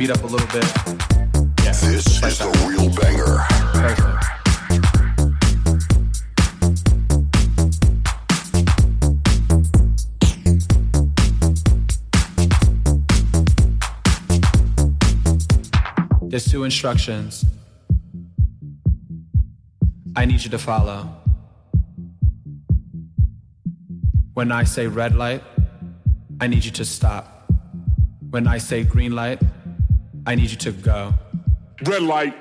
Beat up a little bit. Yeah. This is the real banger. Perfect. There's two instructions I need you to follow. When I say red light, I need you to stop. When I say green light, I need you to go. Red light.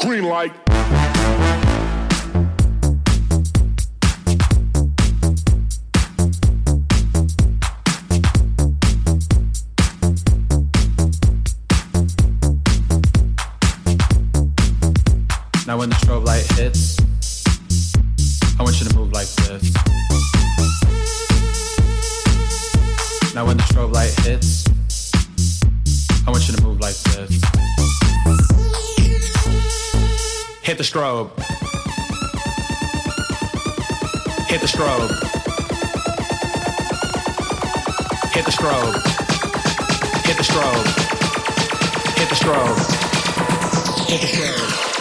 Green light. Strobe. Hit the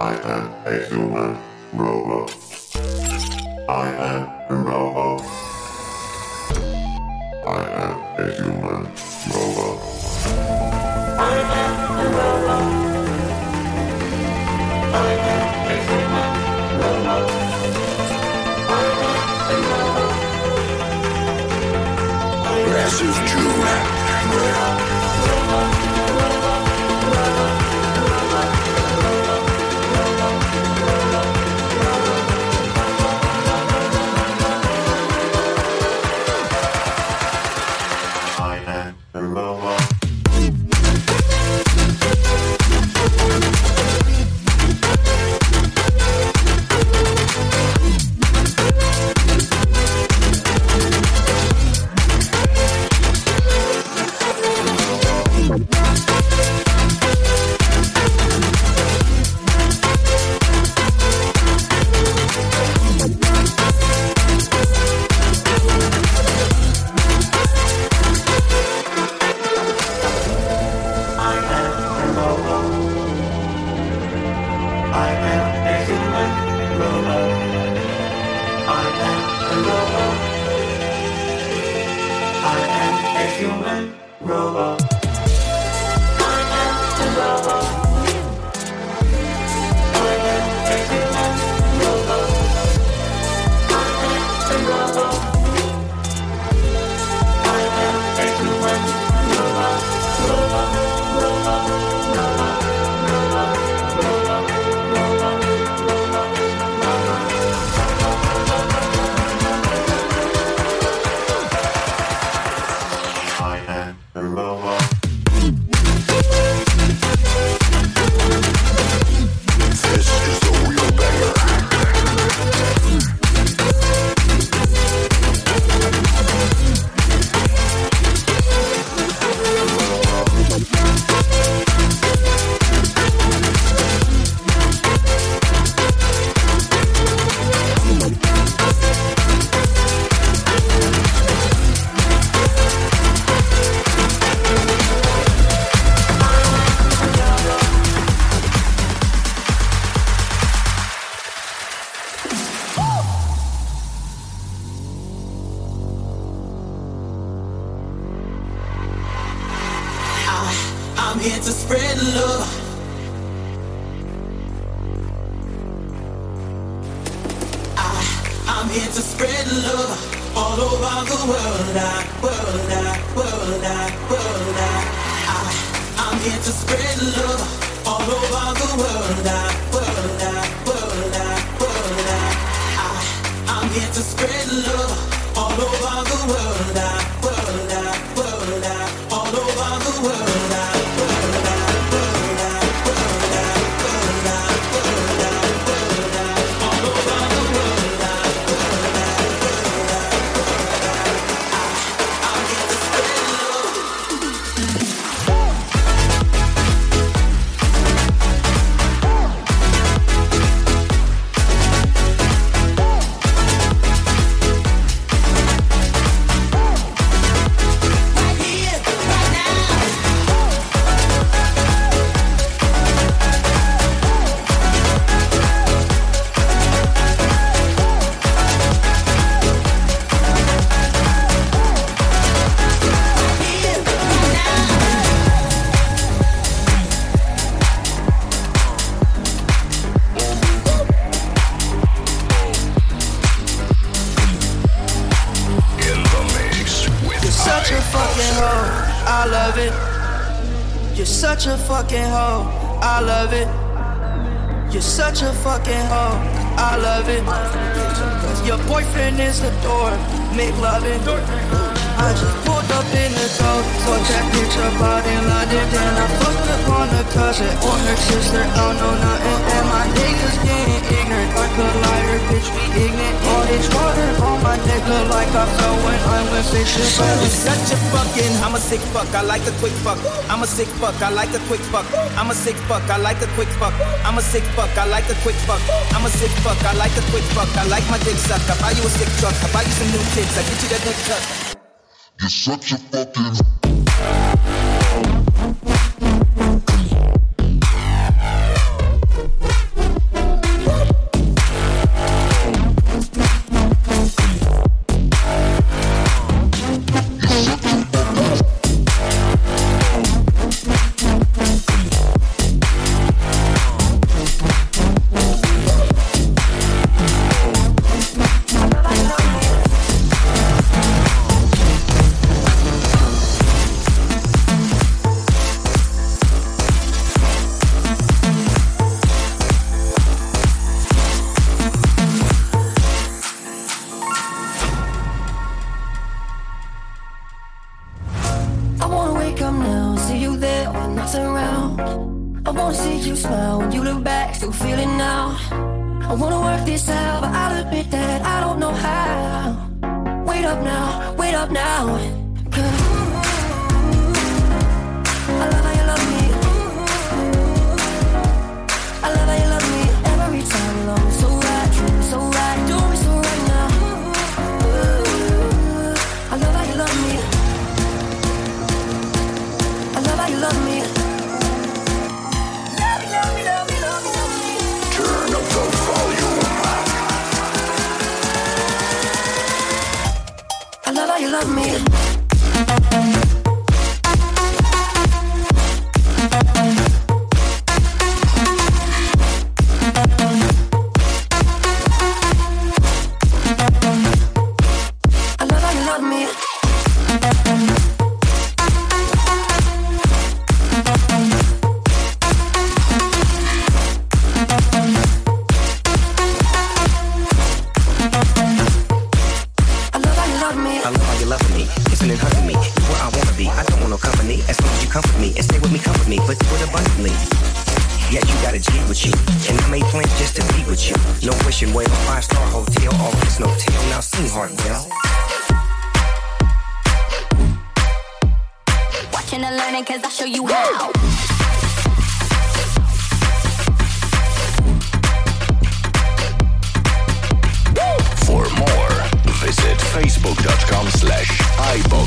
I am a human robot. I am a robot. Sick fuck, I like a quick fuck. I'm a sick fuck, I like a quick fuck. I'm a sick fuck, I like a quick fuck. I like my dick suck. I buy you a sick truck. I buy you some new tits. I get you that dick cut. You're such a fucking.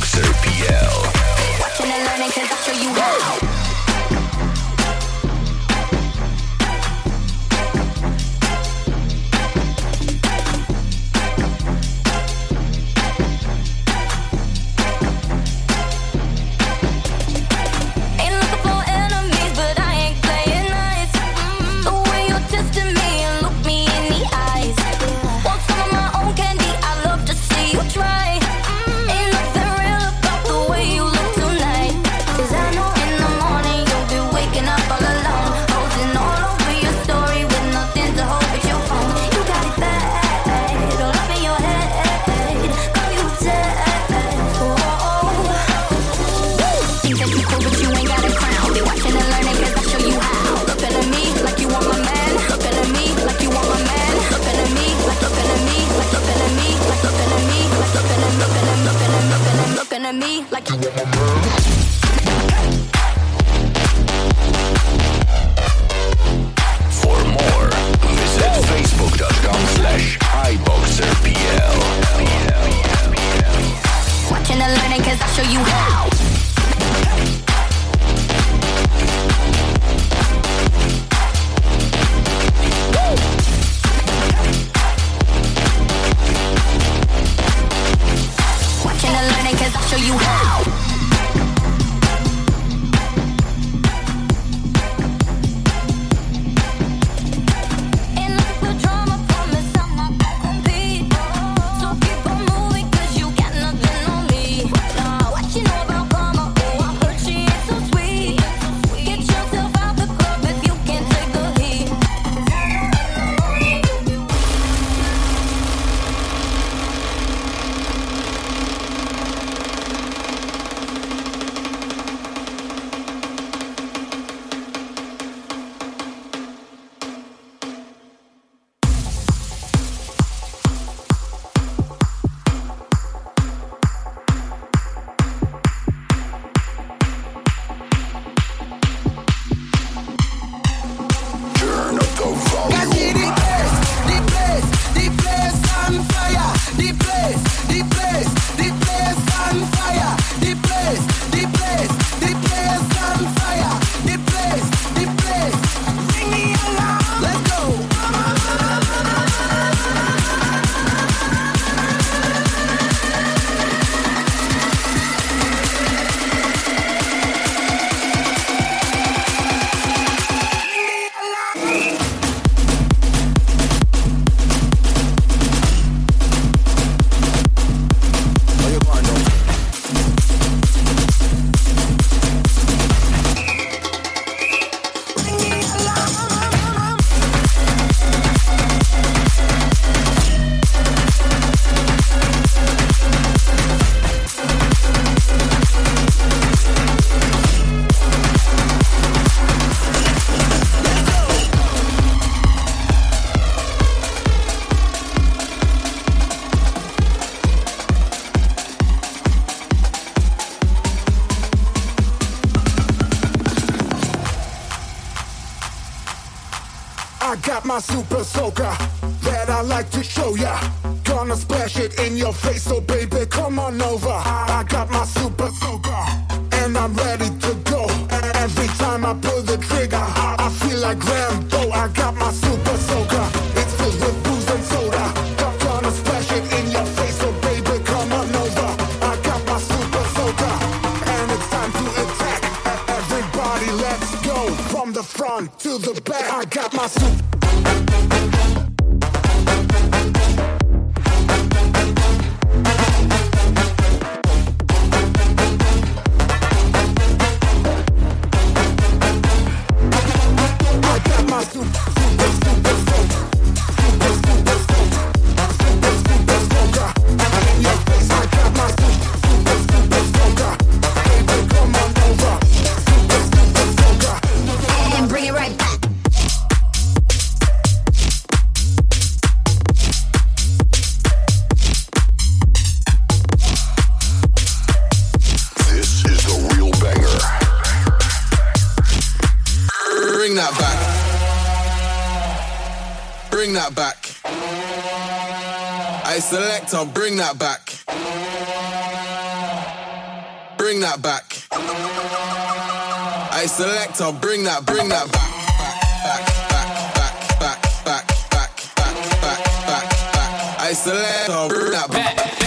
Iboxer PL. Watching and learning cause I'll show you how. soca. down, bring that back. Bring that back. I select, I'll bring that, bring that back. Back, back, back, back, back, back, back, back, back. I select, I'll bring that back.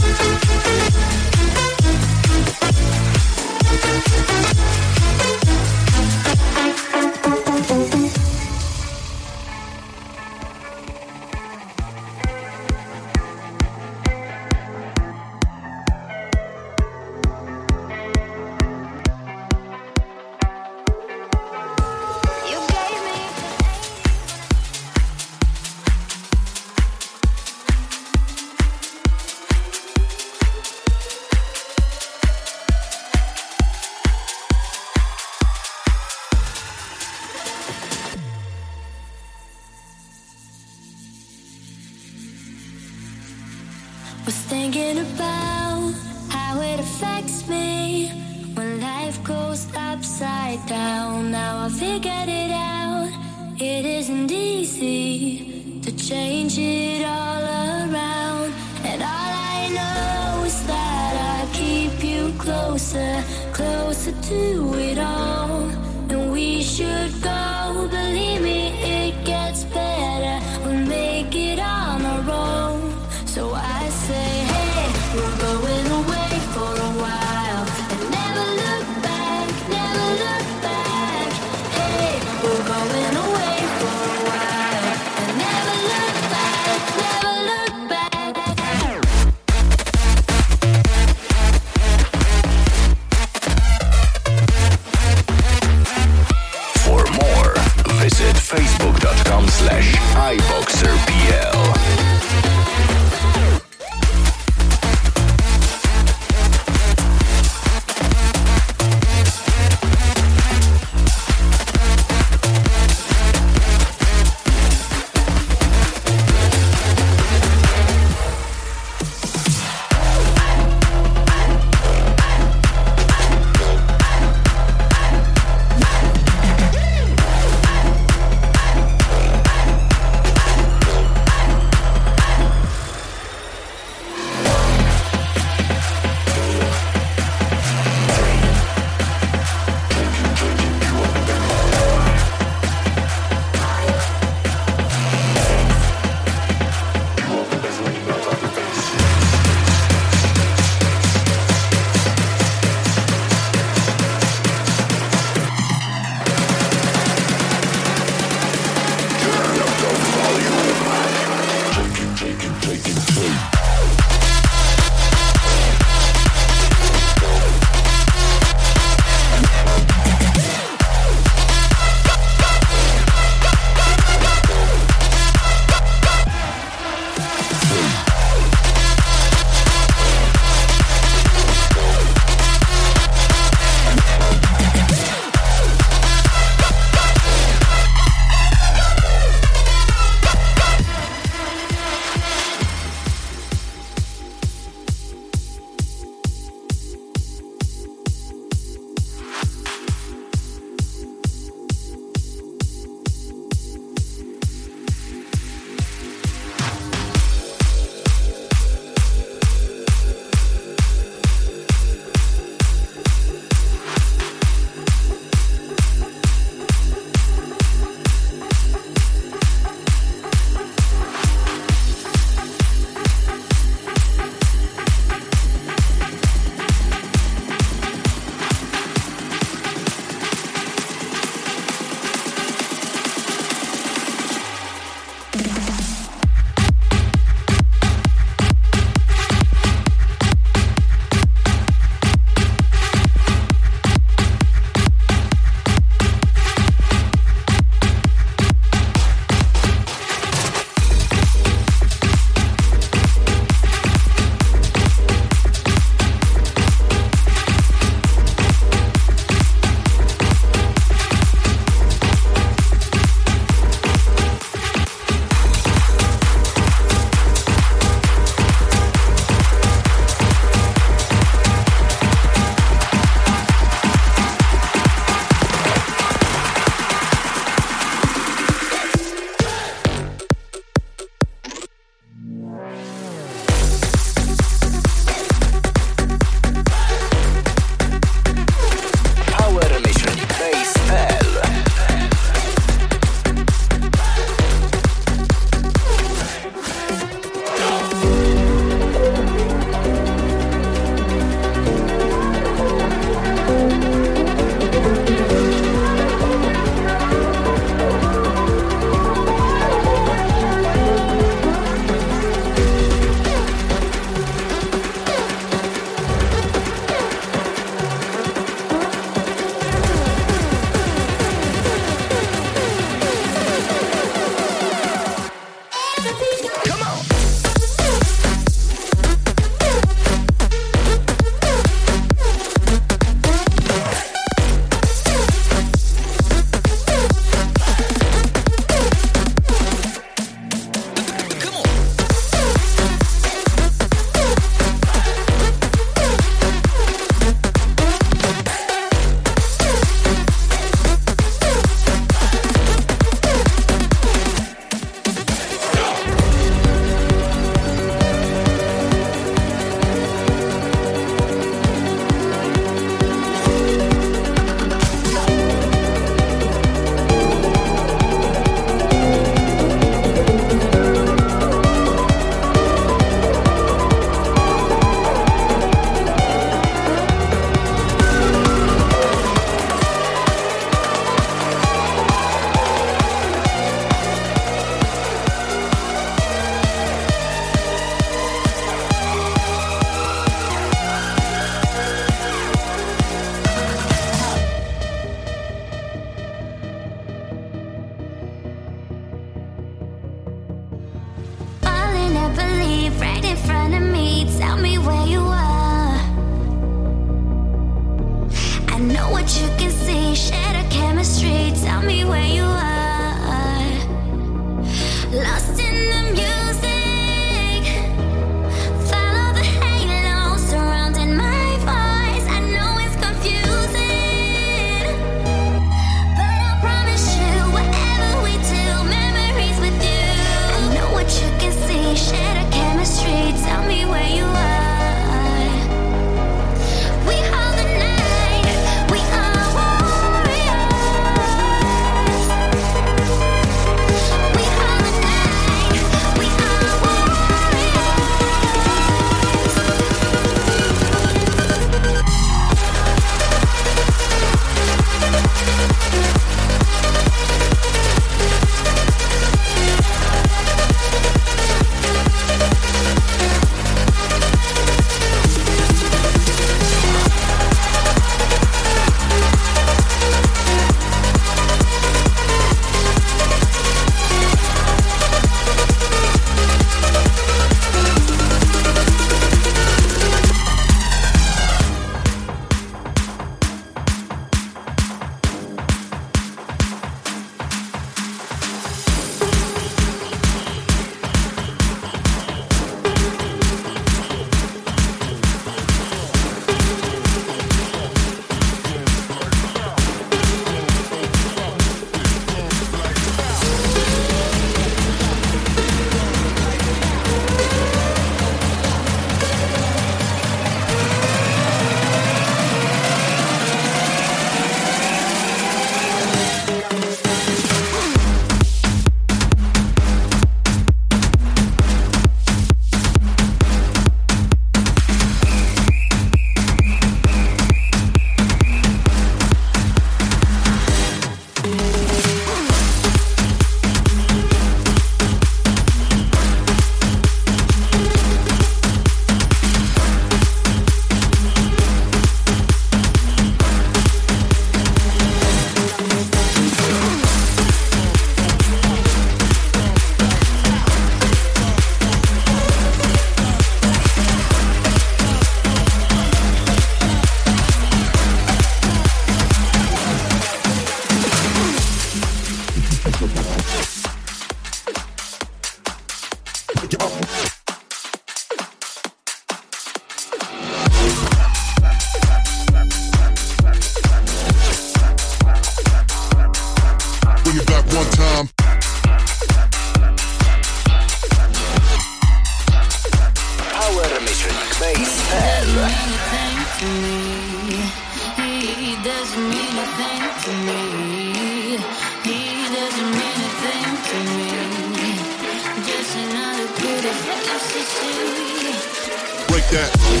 See.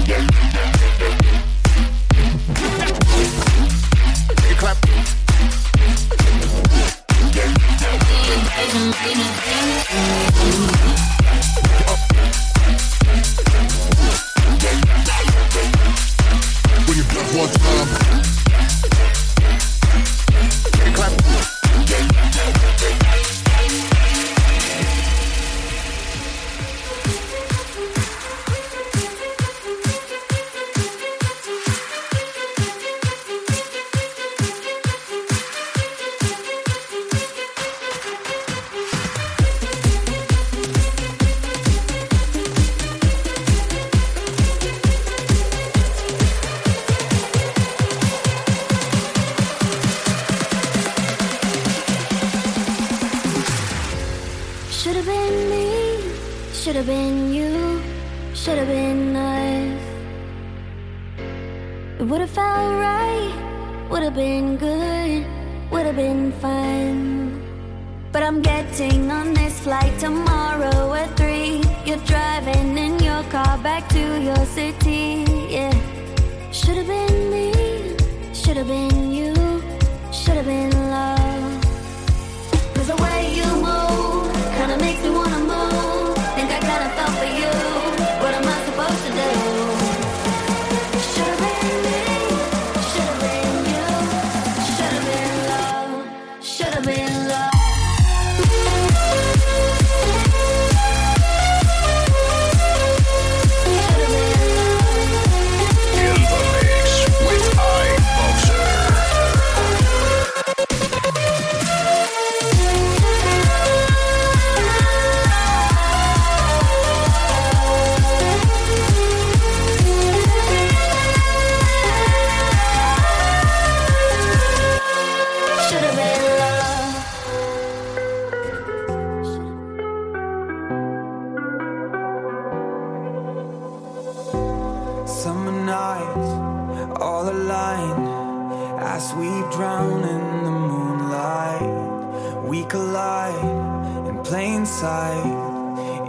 Break that.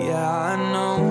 Yeah, I know